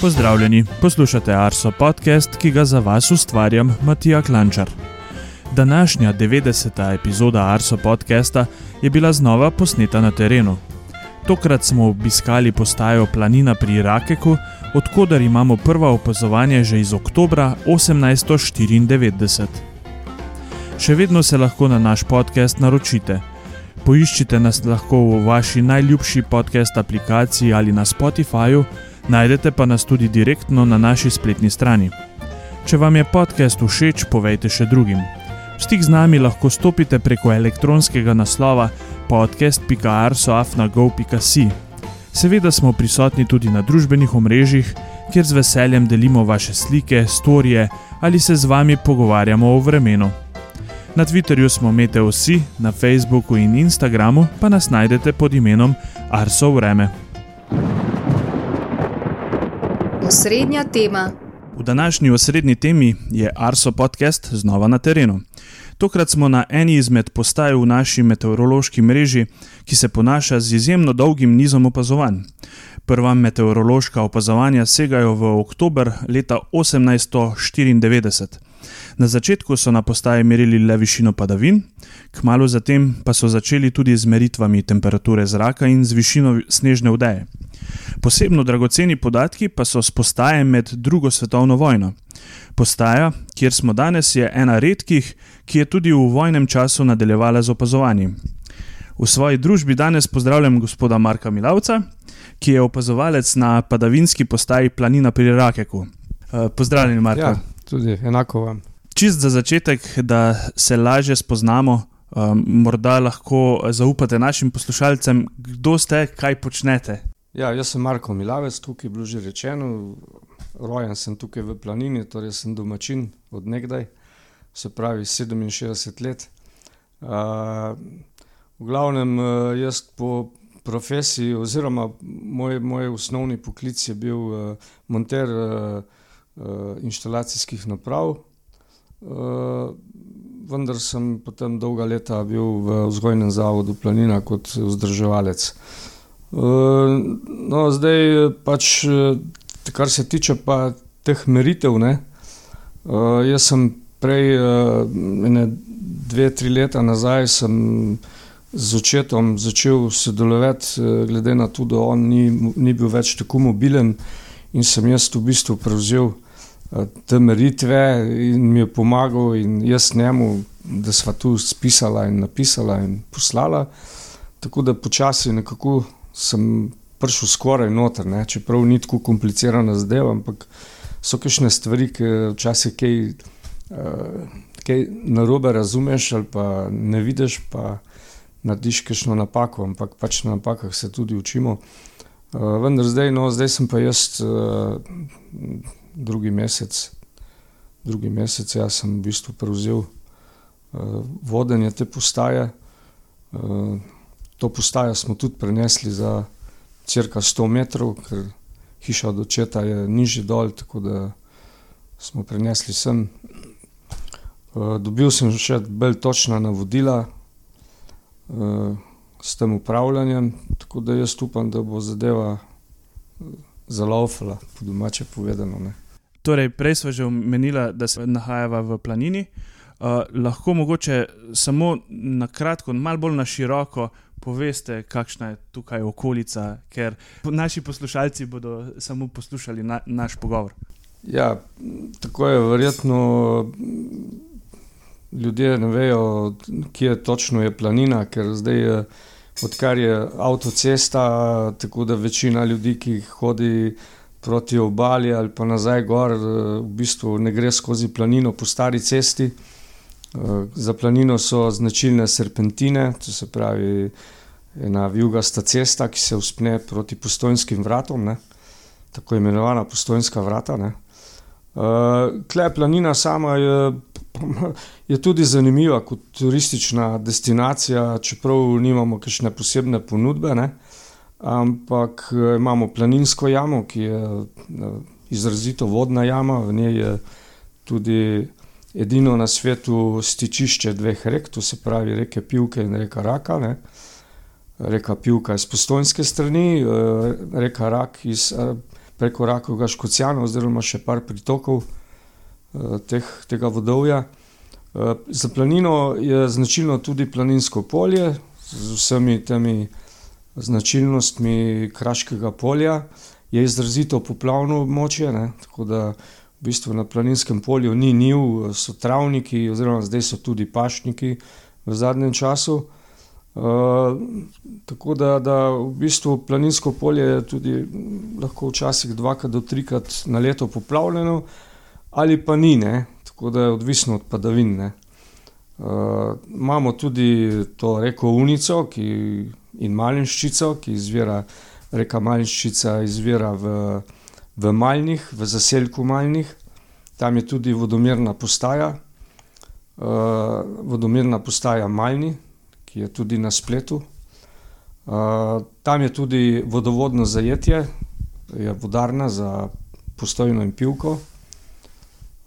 Pozdravljeni, poslušate Arso podcast, ki ga za vas ustvarjam Matija Klančar. Današnja 90. epizoda Arso podcasta je bila znova posneta na terenu. Tokrat smo obiskali postajo Planina pri Rakeku, odkudar imamo prva opazovanja že iz oktobra 1894. Še vedno se lahko na naš podcast naročite. Poiščite nas lahko v vaši najljubši podcast aplikaciji ali na Spotifyju, najdete pa nas tudi direktno na naši spletni strani. Če vam je podcast všeč, povejte še drugim. V stik z nami lahko stopite preko elektronskega naslova podcast.arsoafnago.si. Seveda smo prisotni tudi na družbenih omrežjih, kjer z veseljem delimo vaše slike, storije ali se z vami pogovarjamo o vremenu. Na Twitterju smo Meteo vsi, na Facebooku in Instagramu pa nas najdete pod imenom Arso Vreme. Osrednja tema. V današnji osrednji temi je Arso podcast znova na terenu. Tokrat smo na eni izmed postaj v naši meteorološki mreži, ki se ponaša z izjemno dolgim nizom opazovanj. Prva meteorološka opazovanja segajo v oktober leta 1894. Na začetku so na postaji merili le višino padavin, kmalo zatem pa so začeli tudi z meritvami temperature zraka in z višino snežne vdeje. Posebno dragoceni podatki pa so z postaje med drugo svetovno vojno. Postaja, kjer smo danes, je ena redkih, ki je tudi v vojnem času nadaljevala z opazovanji. V svoji družbi danes pozdravljam gospoda Marka Milavca, ki je opazovalec na padavinski postaji Planina pri Rakeku. Uh, pozdravljeni, Marko. Ja, tudi enako vam. Čist za začetek, da se lažje spoznamo, um, morda lahko zaupate našim poslušalcem, kdo ste, kaj počnete. Ja, jaz sem Marko Milavec, tukaj je bilo že rečeno. Rojen sem tukaj v planini, torej sem domačin od nekdaj, se pravi 67 let. Uh, v glavnem, jaz po profesiji, oziroma moj, moj osnovni poklic je bil uh, monter uh, uh, inštalacijskih naprav, uh, vendar sem potem dolga leta bil v vzgojnem zavodu Planina kot vzdrževalec. Uh, no, zdaj pač kar se tiče pa teh meritev, ne, jaz sem prej, uh, dve, tri leta nazaj, z očetom začel sodelovati, glede na to, da on ni, ni bil več tako mobilen in sem jaz v bistvu prevzel te meritve in mi je pomagal, in jaz njemu, da sva tu spisala in napisala in poslala. Tako da počasi nekako sem prišel skoraj noter, ne? čeprav ni tako komplicirana zadeva, ampak so kakšne stvari, ki včasih kaj, uh, kaj narobe razumeš ali pa ne vidiš, pa narediš kakšno napako, ampak pač na napakah se tudi učimo. Uh, vendar zdaj, no, zdaj sem pa jaz uh, drugi mesec, drugi mesec, jaz sem v bistvu prevzel uh, vodenje te postaje. To postajo smo tudi prenesli za crka 100 metrov, ker hiša od očeta je nižji dol, tako da smo prenesli sem. Uh, dobil sem še bolj točna navodila uh, s tem upravljanjem, tako da jaz upam, da bo zadeva zalaufala, po domače povedano. Ne. Torej, prej smo že omenili, da se nahajava v planini. Uh, lahko mogoče samo na kratko, malo bolj na široko poveste, kakšna je tukaj okolica, ker naši poslušalci bodo samo poslušali na, naš pogovor. Ja, tako je verjetno. Ljudje ne vejo, kje točno je planina, ker zdaj je, odkar je avtocesta, tako da večina ljudi, ki hodi proti obali ali pa nazaj gor, v bistvu ne gre skozi planino po stari cesti. Za planino so značilne serpentine, to se pravi ena vijugasta cesta, ki se uspne proti postojnskim vratom, ne? tako imenovana postojnska vrata. Klej uh, planina sama je, je tudi zanimiva kot turistična destinacija, čeprav nimamo kakšne posebne ponudbe, ne? ampak imamo planinsko jamo, ki je izrazito vodna jama, v njej je tudi edino na svetu stičišče dveh rek, to se pravi reke Pivke in reka Raka. Ne? Reka Pivka iz postojnske strani, reka Rak iz preko Rakovega Škocijana, oziroma še par pritokov uh, teh, tega vodovja. Uh, za planino je značilno tudi planinsko polje z vsemi temi značilnostmi Kraškega polja. Je izrazito poplavno območje, ne? tako da v bistvu na planinskem polju ni niv, so travniki, oziroma zdaj so tudi pašniki v zadnjem času. Uh, tako da, da v bistvu planinsko polje je tudi lahko včasih dvakrat do trikrat na leto poplavljeno, ali pa ni, ne? tako da je odvisno od padavin. Uh, imamo tudi to reko Unico ki, in Malinščico, ki izvira, reka Malinščica izvira v, v Malnih, v zaselku Malnih, tam je tudi vodomerna postaja, uh, vodomerna postaja Malni, ki je tudi na spletu. Uh, tam je tudi vodovodno zajetje, je vodarna za postojno in pivko.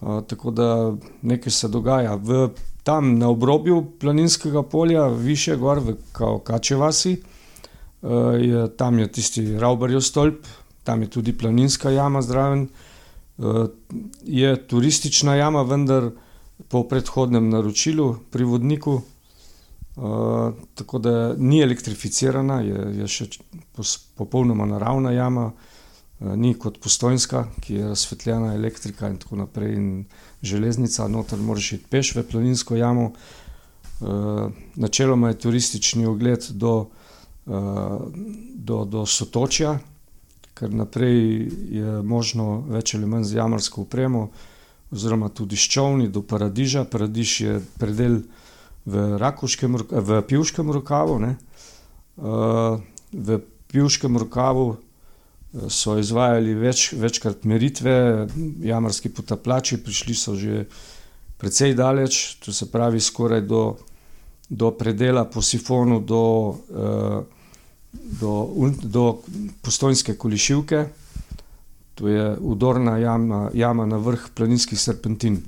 Uh, tako da nekaj se dogaja. V tam na obrobju planinskega polja, više gor v Kačevasi, uh, tam je tisti Raubarjev stolp, tam je tudi planinska jama zraven. Uh, je turistična jama, vendar po predhodnem naročilu pri vodniku, uh, tako da ni elektrificirana, je, je še popolnoma naravna jama. Uh, ni kot postojnska, ki je razsvetljena elektrika in tako naprej, in železnica, noter moraš iti peš v planinsko jamo. Eh, načeloma je turistični ogled do, eh, do, do Sotočja, ker naprej je možno več ali manj z jamarsko upremo, oziroma tudi s čovni do Paradiža. Paradiž je predel v, Rakuškem, v Pivškem rokavu. Ne? V Pivškem rokavu so izvajali več, večkrat meritve, jamarski potapljači, prišli so že precej daleč, to se pravi skoraj do, do predela po sifonu, do, eh, do, do postojnske kolišivke, to je udorna jama, jama na vrh planinskih serpentin.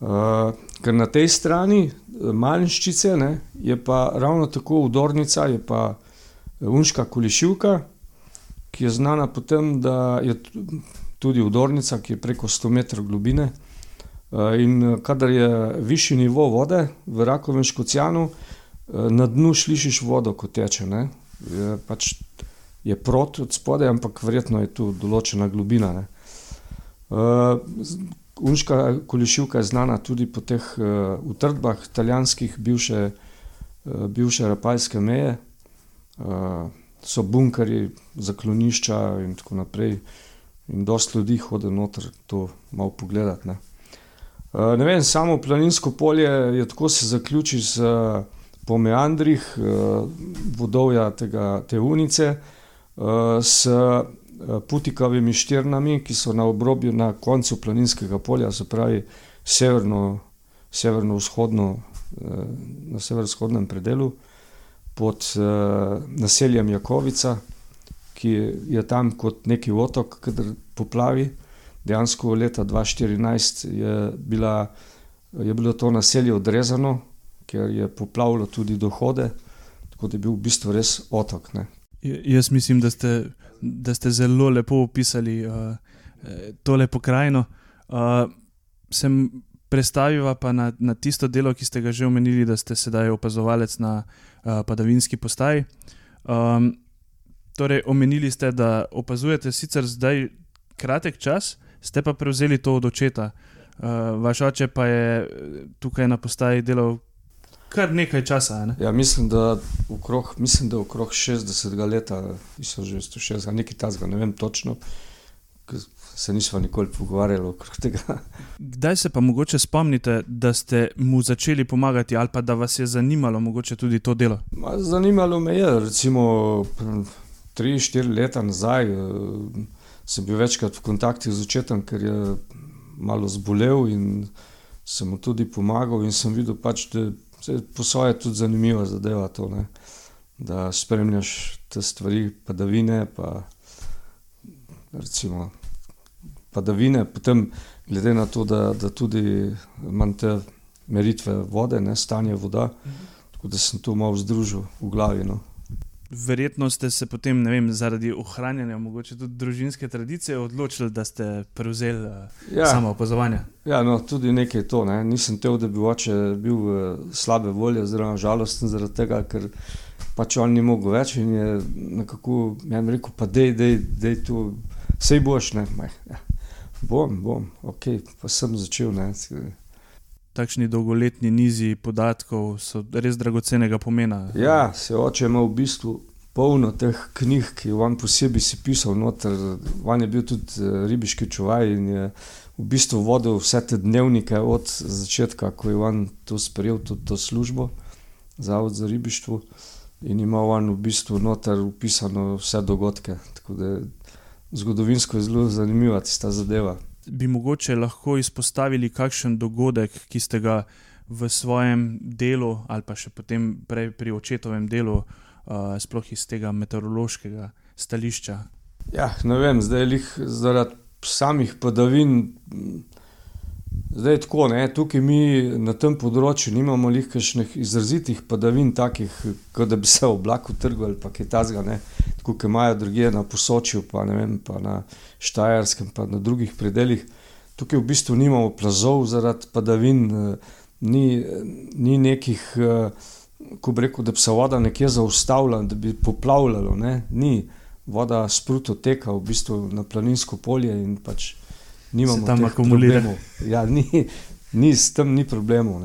Uh, ker na tej strani eh, Malinščice ne, je pa ravno tako udornica, je pa Unška kolišivka, ki je znana po tem, da je tudi udornica, ki je preko 100 metrov globine. Eh, in eh, kadar je višji nivo vode v Rakovem Škocijanu, eh, na dnu slišiš vodo, ko teče. Ne? Je, pač je prot od spodaj, ampak verjetno je tu določena globina. Ne? Unška kolišivka je znana tudi po teh utrdbah italijanskih, bivše, bivše rapalske meje so bunkeri, zaklonišča in tako naprej. In dosta ljudi hodi noter to malo pogledati. Ne. Uh, ne vem, samo planinsko polje je tako se zaključi z, po meandrih uh, vodovja tega, te unice, uh, s uh, putikavimi štirnami, ki so na obrobju, na koncu planinskega polja, se pravi severno, severno-vzhodno, na severovzhodnem predelu pod naseljem Jakovica, ki je tam kot neki otok, ki poplavi. Dejansko leta 2014 je, bila, je bilo to naselje odrezano, ker je poplavilo tudi dohode, tako da je bil v bistvu res otok. Ne. Jaz mislim, da ste, da ste zelo lepo opisali uh, tole pokrajino. Uh, sem Predstaviva pa na, na tisto delo, ki ste ga že omenili, da ste sedaj opazovalec na uh, padavinski postaji. Um, torej, omenili ste, da opazujete sicer zdaj kratek čas, ste pa prevzeli to od očeta. Uh, vaš oče pa je eh, tukaj na postaji delal kar nekaj časa. Ne? Ja, mislim, da okrog, mislim, da okrog 60 let, mislim, že 160, nekaj tasga, ne vem točno se nismo nikoli pogovarjali okrog tega. Kdaj se pa mogoče spomnite, da ste mu začeli pomagati, ali pa da vas je zanimalo mogoče tudi to delo? Ma, zanimalo me je, recimo tri, štiri leta nazaj. Eh, sem bil večkrat v kontaktu z očetom, ker je malo zbolel in sem mu tudi pomagal. In sem videl, pač, da po svoje tudi zanimivo zadeva to, ne? da spremljaš te stvari, padavine. Pa, recimo, padavine, potem glede na to, da, da tudi imam te meritve vode, ne, stanje voda, mhm. tako da sem to malo združil v glavi. No. Verjetno ste se potem, ne vem, zaradi ohranjanja mogoče tudi družinske tradicije odločili, da ste prevzeli uh, ja. samo opazovanje. Ja, no, tudi nekaj to. Ne. Nisem tev, da bi oče bil uh, slabe volje, oziroma žalosten zaradi tega, ker pač on ni mogel več in je nekako meni rekel, pa dej, dej, dej tu, sej boš, ne. Ja. Bom, bom, ok, pa sem začel. Ne takšni dolgoletni nizi podatkov so res dragocenega pomena. Ja, se oče ima v bistvu polno teh knjig, ki je on posebej si pisal. Noter. On je bil tudi eh, ribiški čuvaj in je v bistvu vodil vse te dnevnike od začetka, ko je on to sprejel, tudi to službo, Zavod za ribištvo. In ima on v bistvu noter upisano vse dogodke. Tako da je zgodovinsko zelo zanimiva ta zadeva bi mogoče lahko izpostavili kakšen dogodek, ki ste ga v svojem delu ali pa še potem pri očetovem delu, uh, sploh iz tega meteorološkega stališča? Ja, ne vem, zdaj jih zaradi samih padavin. Zdaj tako, ne? tukaj mi na tem področju nimamo nekih izrazitih padavin, takih, kot da bi se oblak utrgal ali kaj takega, kot imajo druge na posočju, pa, vem, pa na Štajerskem, pa na drugih predeljih. Tukaj v bistvu nimamo plazov zaradi padavin, ni, ni nekih, ko bi rekel, da bi se voda nekje zaustavila, da bi poplavljalo. Ne? Ni voda spruto teka v bistvu na planinsko polje in pač nimamo tam akumulirano. Ja, ni, ni, s tem ni problemov.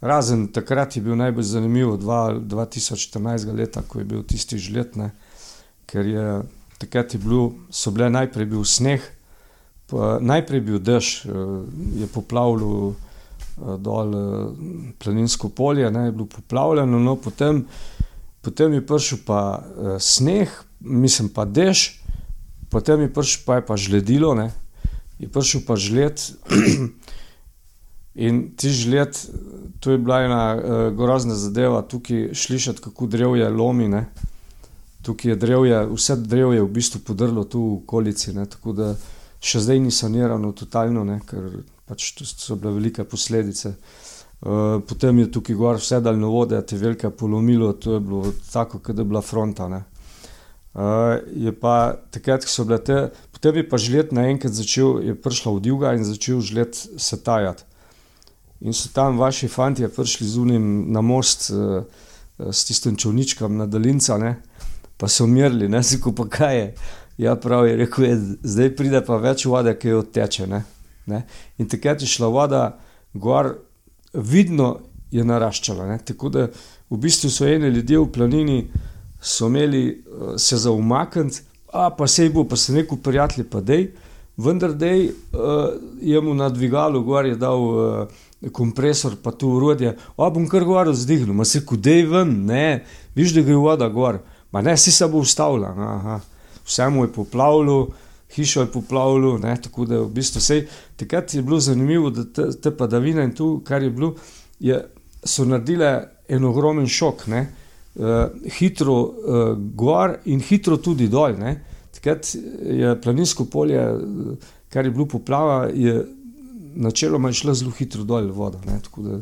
Razen takrat je bil najbolj zanimiv, 2014. leta, ko je bil tisti žlet, ne? ker je takrat je bil, so bile najprej bil sneh, pa, najprej bil dež, eh, je poplavljal eh, dol eh, planinsko polje, ne, je bilo poplavljeno, no, potem, potem je prišel pa sneh, mislim pa dež, potem je prišel pa, je pa žledilo, ne, je prišel pa žled. In ti žled, to je bila ena uh, grozna zadeva, tukaj slišati, kako drevje lomi. Ne? Tukaj je drevje, vse drevje je v bistvu podrlo tu v okolici. Ne? Tako da še zdaj ni sanirano, totalno, ne, ker pač so bile velike posledice. Uh, potem je tukaj gor vse daljno vode, te velike polomilo, to je bilo tako, kot da je bila fronta. Uh, je pa takrat, ko so bile te, potem je pa žlet naenkrat začel, je prišla od juga in začel žlet se tajati. In so tam vaši fanti prišli z unim na most, uh, s tistim čovničkom na daljinca, ne? pa so umirili, ne si ko pa kaj je. Ja, prav je rekel, je, zdaj pride pa več vode, ki jo teče. Ne? Ne? In takrat je šla voda gor, vidno je naraščala. Ne? Tako da v bistvu so eni ljudje v planini imeli uh, se za umakniti, a pa se je bo, pa se neko prijatelj, pa dej, vendar dej uh, je mu na dvigalu gor je dal. Uh, Kompresor, pa tu urodje, a bom kar gor vzdihnil, ma se kudej ven, ne, viš, da gre voda gor, ma ne, si se bo ustavila vse mu je poplavilo, hišo je poplavilo. Tako da v bistvu vse. Takrat je bilo zanimivo, da te, te padavine in tu, kar je bilo, je, so naredile en ogromen šok. Uh, hitro uh, gor in hitro tudi dol. Ne? Takrat je planinsko polje, kar je bilo poplava, je načeloma šlo zelo hitro dol voda. Ne? Tako da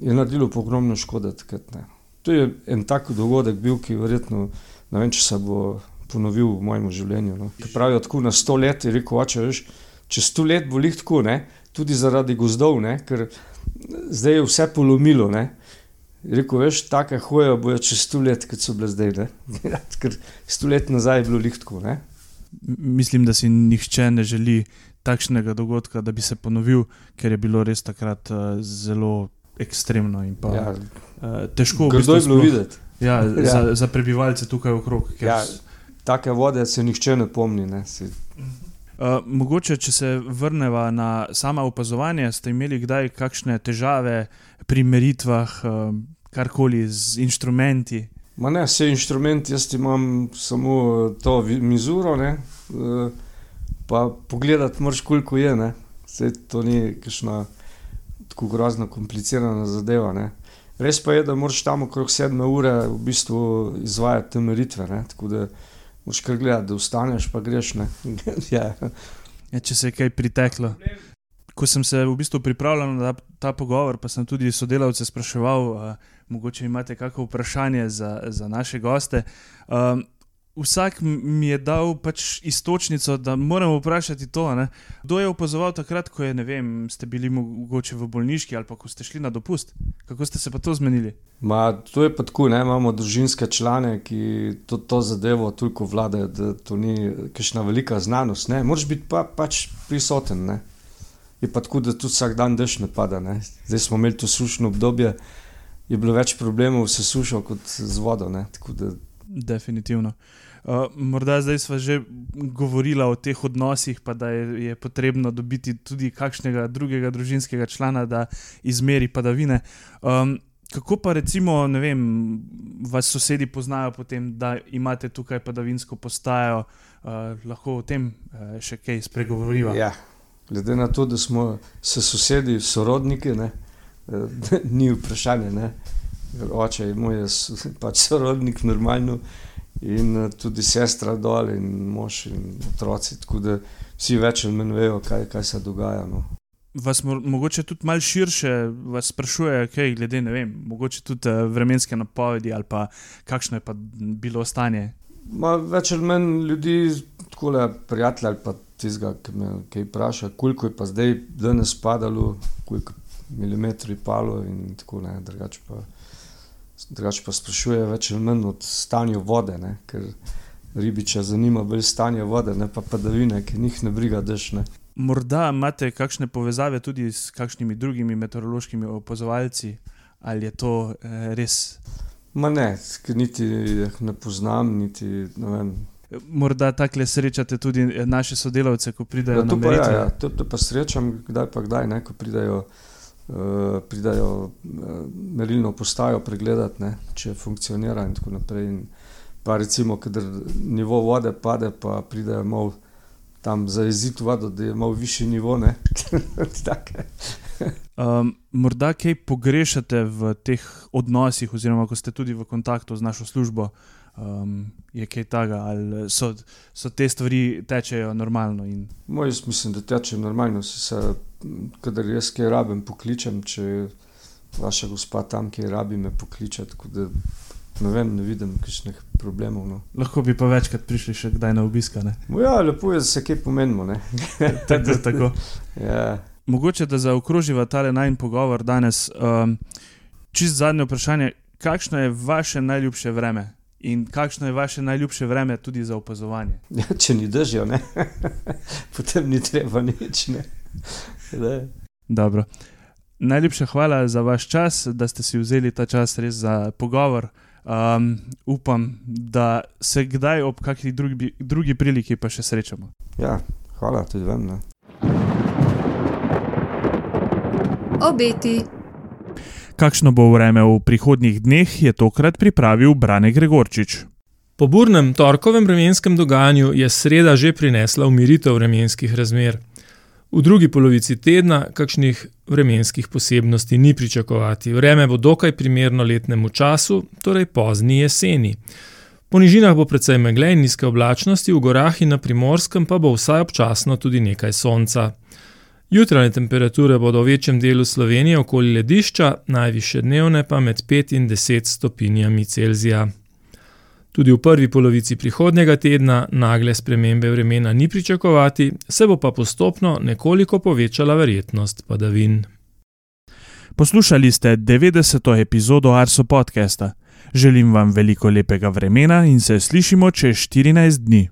je naredilo ogromno škode. Takrat, to je en tak dogodek, bil, ki verjetno ne vem, če se bo ponovil v mojem življenju. No. Pravijo tako na sto let, je rekel, oče, veš, čez sto let bo jih tako, ne? tudi zaradi gozdov, ne? ker zdaj je vse polomilo. Ne? Rekel, veš, take hoje bojo čez sto let, kot so bile zdaj. ker sto let nazaj je bilo jih tako. Ne? Mislim, da si nihče ne želi takšnega dogodka, da bi se ponovil, ker je bilo res takrat uh, zelo ekstremno in pa, ja. uh, težko. Kdo je bilo videti? Ja, ja. Za, za prebivalce tukaj okrog. Ja, take vode se nihče ne pomni. Ne? Uh, mogoče, če se vrnemo na samo opazovanje, ste imeli kdaj kakšne težave pri meritvah, uh, karkoli z inštrumenti? Ma ne, vse inštrumenti, jaz imam samo to mizuro, ne, uh, pa pogledati moraš, koliko je. Ne. Vse to ni kakšna tako grozno komplicirana zadeva. Ne. Res pa je, da moraš tam okrog sedme ure v bistvu izvajati te meritve. Ne. Tako da Moš kar gledati, da ostaneš, pa greš. ja. Ja, če se je kaj priteklo. ko sem se v bistvu pripravljal na ta, ta pogovor, pa sem tudi sodelavce spraševal, uh, mogoče imate kakšno vprašanje za, za naše goste. Um, vsak mi je dal pač istočnico, da moramo vprašati to. Ne? Kdo je opazoval takrat, ko je, vem, ste bili mogoče v bolniški ali pa ko ste šli na dopust? Kako ste se pa to zmenili? Ma, to je pa tako, ne? imamo družinske člane, ki to, to zadevo toliko vladajo, da to ni kakšna velika znanost. Ne? Moraš biti pa, pač prisoten. Ne? Je pa tako, da tudi vsak dan dež ne pada. Ne? Zdaj smo imeli to sušno obdobje, je bilo več problemov s sušo kot z vodo. Definitivno. Uh, morda zdaj smo že govorili o teh odnosih, pa da je, je potrebno dobiti tudi kakšnega drugega družinskega člana, da izmeri padavine. Um, kako pa recimo, ne vem, vas sosedi poznajo potem, da imate tukaj padavinsko postajo, uh, lahko o tem uh, še kaj spregovoriva? Ja, glede na to, da smo se sosedi, sorodniki, ne, ni vprašanje. Ne. Oče je moj, pač sorodnik, normalno in eh, tudi sestra dol, in mož in otroci. Tako da vsi več ali manj vejo, kaj, kaj se dogaja. No. Vas mo mogoče tudi malo širše sprašuje, kaj glede ne vem, mogoče tudi uh, vremenske napovedi ali pa kakšno je pa bilo stanje. Ma, več ali manj ljudi, tako le prijatelji ali pa tistega, ki me kaj vpraša, koliko je pa zdaj danes padalo, koliko milimetrov je palo in tako ne, drugače pa. Drugač pa sprašuje več ali manj od stanja vode, ne? ker ribiča zanima bolj stanje vode, ne pa padavine, ki njih ne briga dež. Ne? Morda imate kakšne povezave tudi s kakšnimi drugimi meteorološkimi opazovalci, ali je to eh, res? Ma ne, niti ne poznam, niti ne vem. Morda tako srečate tudi eh, naše sodelavce, ko pridejo ja, na mestu. Ja, ja, to, to pa srečam, kdaj pa kdaj, ne, ko pridejo. Uh, pridajo uh, merilno postajo pregledati, ne, če funkcionira in tako naprej. In pa recimo, ker nivo vode pade, pa pridajo malo tam za izid vodo, da je malo višji nivo. um, morda kaj pogrešate v teh odnosih, oziroma ko ste tudi v kontaktu z našo službo, um, je kaj takega, ali so, so te stvari tečejo normalno? In... Moj, jaz mislim, da tečejo normalno. Se, kadar jaz kaj rabim, pokličem, če je vaša gospa tam, ki rabi me pokličati. Ne, vem, ne vidim kakšnih problemov. No. Lahko bi pa večkrat prišli še kdaj na obisk. Ja, lepo je, da se kaj pomenimo. tako, tako. Ja. Mogoče da zaokroživa ta najmenj pogovor danes. Um, čist zadnje vprašanje, kakšno je vaše najljubše vreme? In kakšno je vaše najljubše vreme tudi za opazovanje? Ja, če ni držal, potem ni treba nič. Najlepša hvala za vaš čas, da ste si vzeli ta čas res za pogovor. Um, upam, da se kdaj ob kakšni drugi, drugi priliki pa še srečamo. Ja, hvala tudi vam. Ne. Obeti. Kakšno bo vreme v prihodnjih dneh, je tokrat pripravil Brane Gregorčič. Po burnem torkovem vremenskem dogajanju je sreda že prinesla umiritev vremenskih razmer. V drugi polovici tedna kakšnih vremenskih posebnosti ni pričakovati. Vreme bo dokaj primerno letnemu času, torej pozni jeseni. Po nižinah bo precej megle in nizke oblačnosti, v gorah in na primorskem pa bo vsaj občasno tudi nekaj sonca. Jutranje temperature bodo v večjem delu Slovenije okoli ledišča, najviše dnevne pa med 5 in 10 stopinjami Celzija. Tudi v prvi polovici prihodnjega tedna nagle spremembe vremena ni pričakovati, se bo pa postopno nekoliko povečala verjetnost padavin. Poslušali ste 90. epizodo Arso podcasta. Želim vam veliko lepega vremena in se slišimo čez 14 dni.